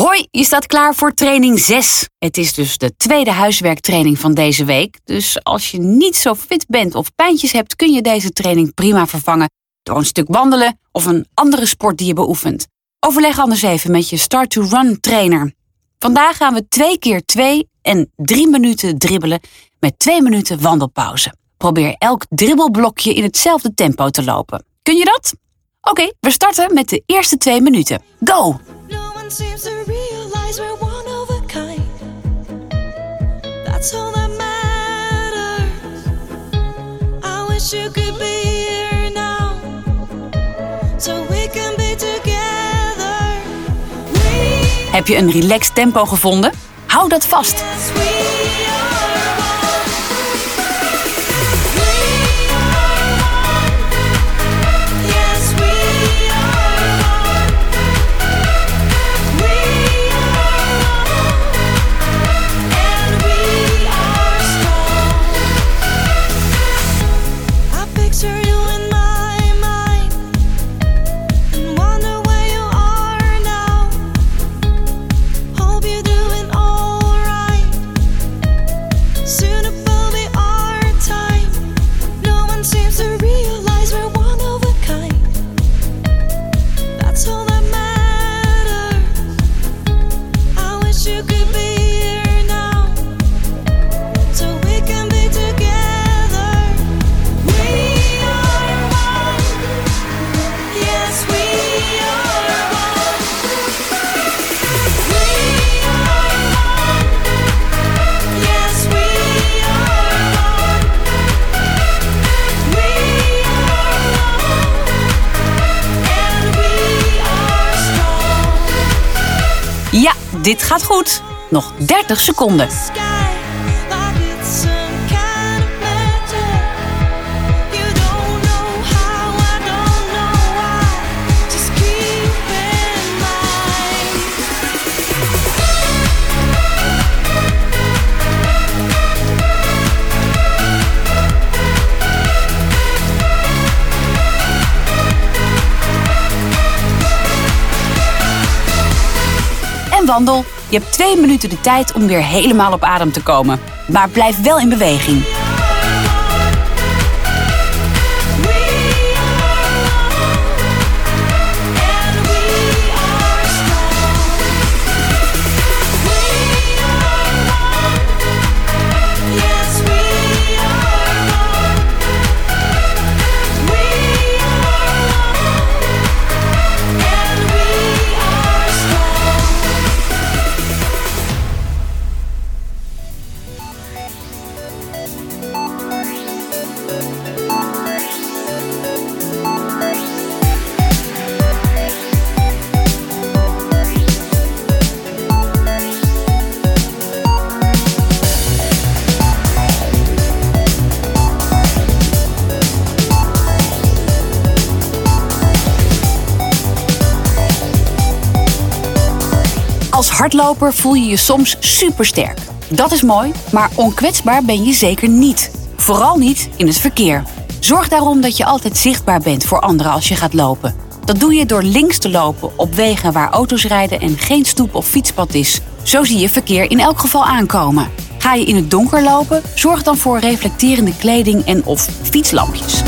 Hoi, je staat klaar voor training 6. Het is dus de tweede huiswerktraining van deze week. Dus als je niet zo fit bent of pijntjes hebt, kun je deze training prima vervangen door een stuk wandelen of een andere sport die je beoefent. Overleg anders even met je Start to Run trainer. Vandaag gaan we twee keer twee en drie minuten dribbelen met twee minuten wandelpauze. Probeer elk dribbelblokje in hetzelfde tempo te lopen. Kun je dat? Oké, we starten met de eerste twee minuten. Go! No one seems to realize we're one of a kind. That's all that matters. I wish you could be here now, so we can be together. We, Heb je een relaxed tempo gevonden? Hou dat vast. Dit gaat goed. Nog 30 seconden. Wandel. Je hebt twee minuten de tijd om weer helemaal op adem te komen. Maar blijf wel in beweging. Hardloper voel je je soms supersterk. Dat is mooi, maar onkwetsbaar ben je zeker niet. Vooral niet in het verkeer. Zorg daarom dat je altijd zichtbaar bent voor anderen als je gaat lopen. Dat doe je door links te lopen op wegen waar auto's rijden en geen stoep of fietspad is. Zo zie je verkeer in elk geval aankomen. Ga je in het donker lopen, zorg dan voor reflecterende kleding en of fietslampjes.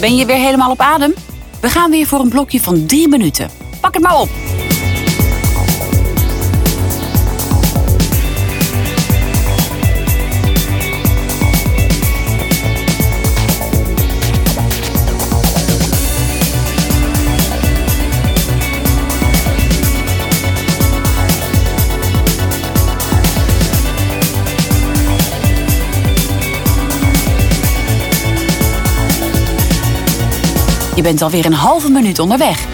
Ben je weer helemaal op adem? We gaan weer voor een blokje van drie minuten. Pak het maar op. Je bent alweer een halve minuut onderweg.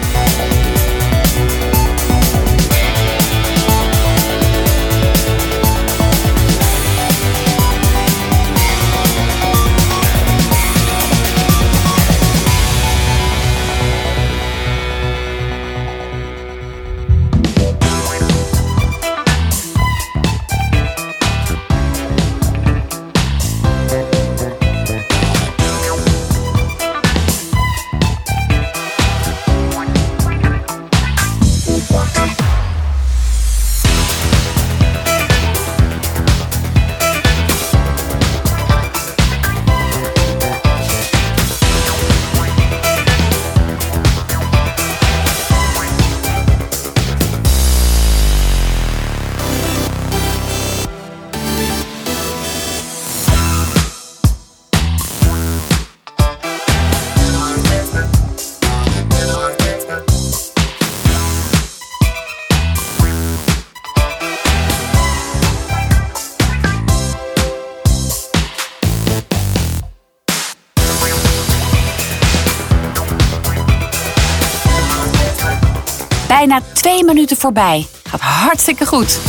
Bijna twee minuten voorbij. Gaat hartstikke goed.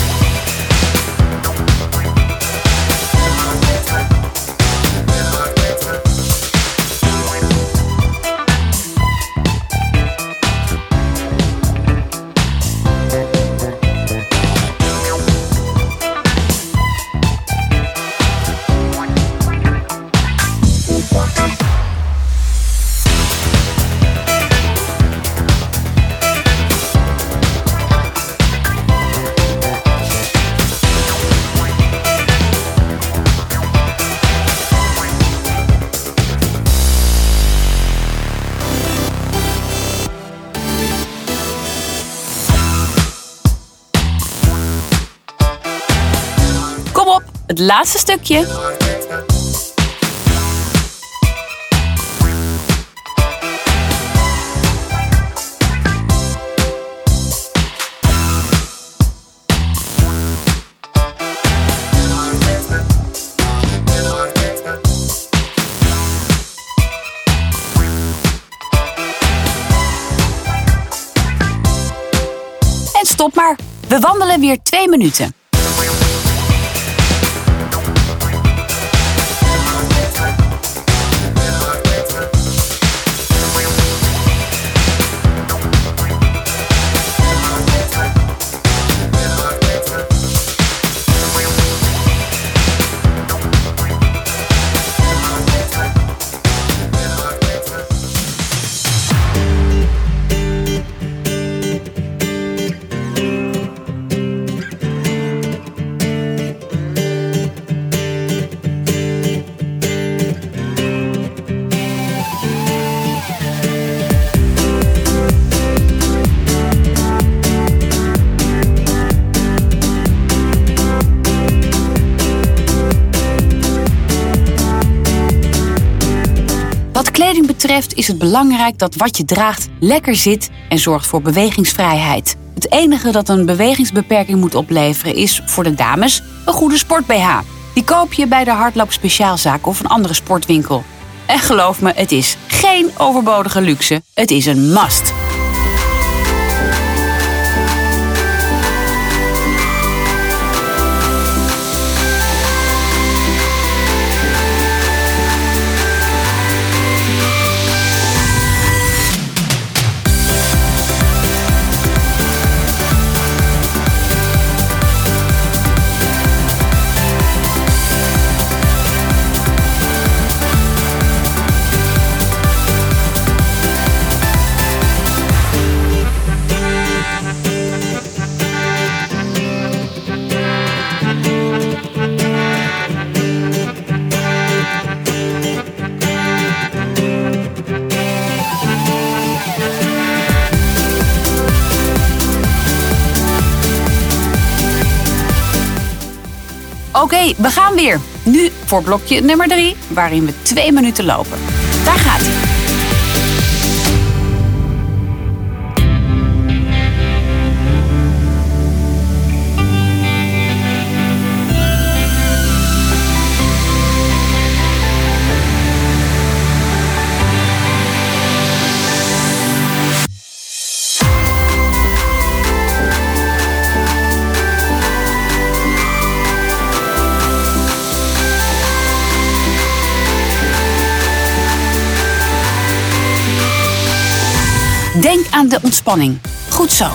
Het laatste stukje. En stop maar. We wandelen weer twee minuten. Betreft is het belangrijk dat wat je draagt lekker zit en zorgt voor bewegingsvrijheid. Het enige dat een bewegingsbeperking moet opleveren is voor de dames een goede sport-BH. Die koop je bij de hardloop speciaalzaak of een andere sportwinkel. En geloof me, het is geen overbodige luxe. Het is een must. Oké, we gaan weer. Nu voor blokje nummer 3, waarin we twee minuten lopen. Daar gaat hij. Denk aan de ontspanning. Goed zo.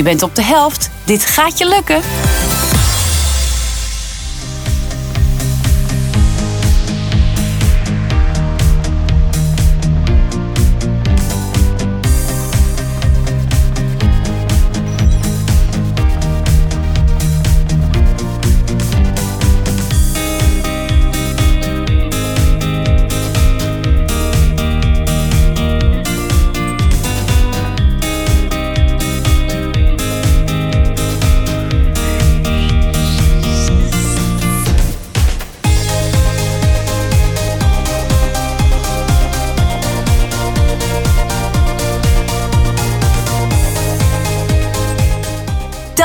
Je bent op de helft. Dit gaat je lukken.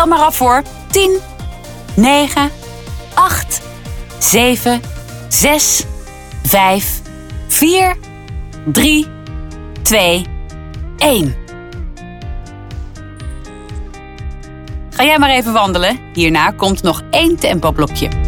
Tel maar af voor 10, 9, 8, 7, 6, 5, 4, 3, 2, 1. Ga jij maar even wandelen. Hierna komt nog één tempoblokje.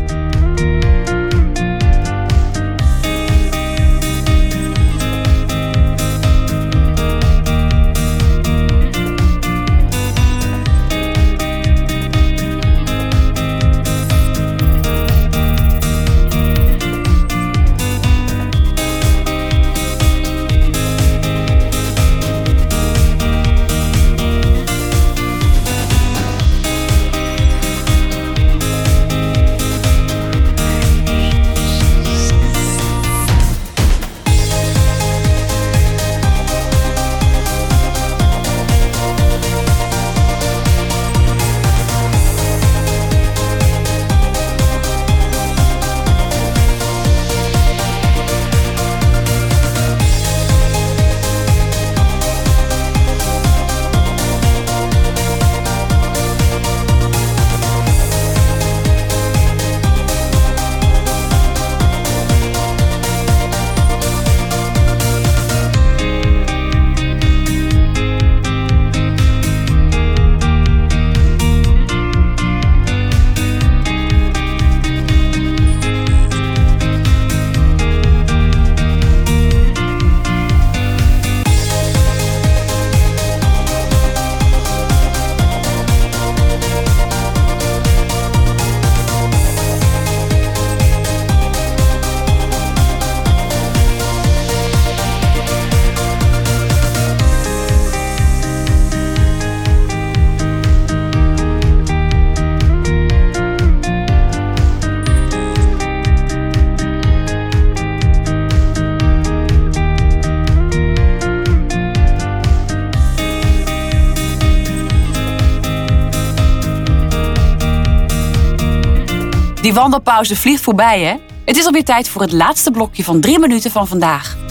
Die wandelpauze vliegt voorbij, hè? Het is alweer tijd voor het laatste blokje van drie minuten van vandaag.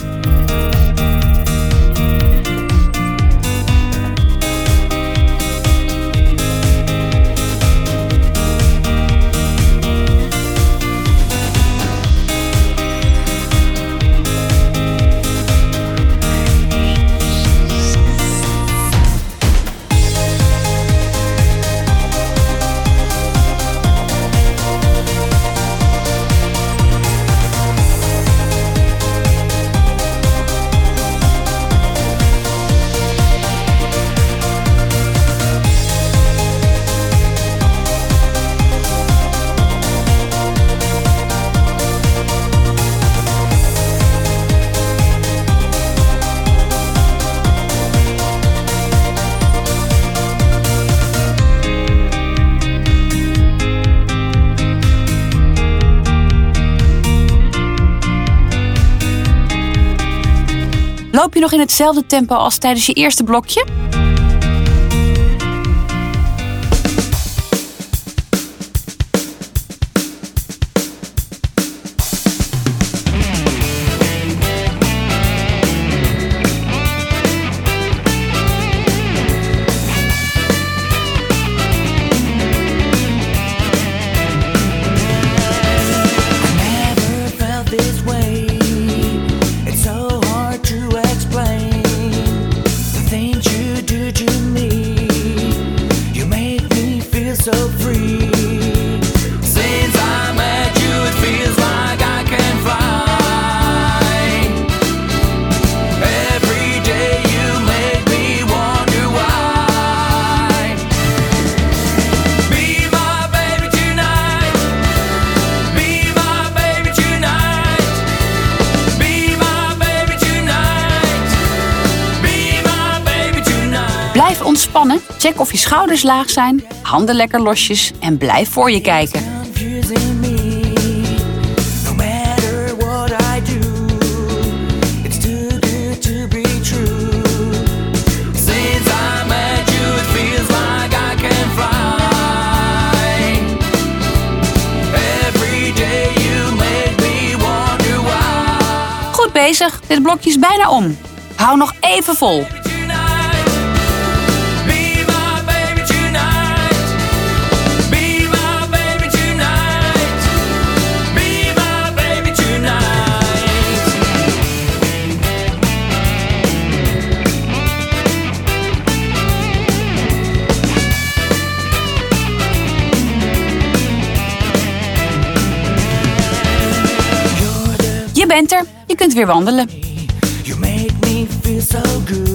Loop je nog in hetzelfde tempo als tijdens je eerste blokje? ontspannen? Check of je schouders laag zijn, handen lekker losjes en blijf voor je kijken. Goed bezig, dit blokje is bijna om. Hou nog even vol. bent je kunt weer wandelen. You make me feel so good.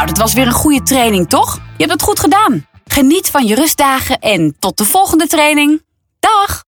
Nou, dat was weer een goede training, toch? Je hebt het goed gedaan. Geniet van je rustdagen en tot de volgende training. Dag!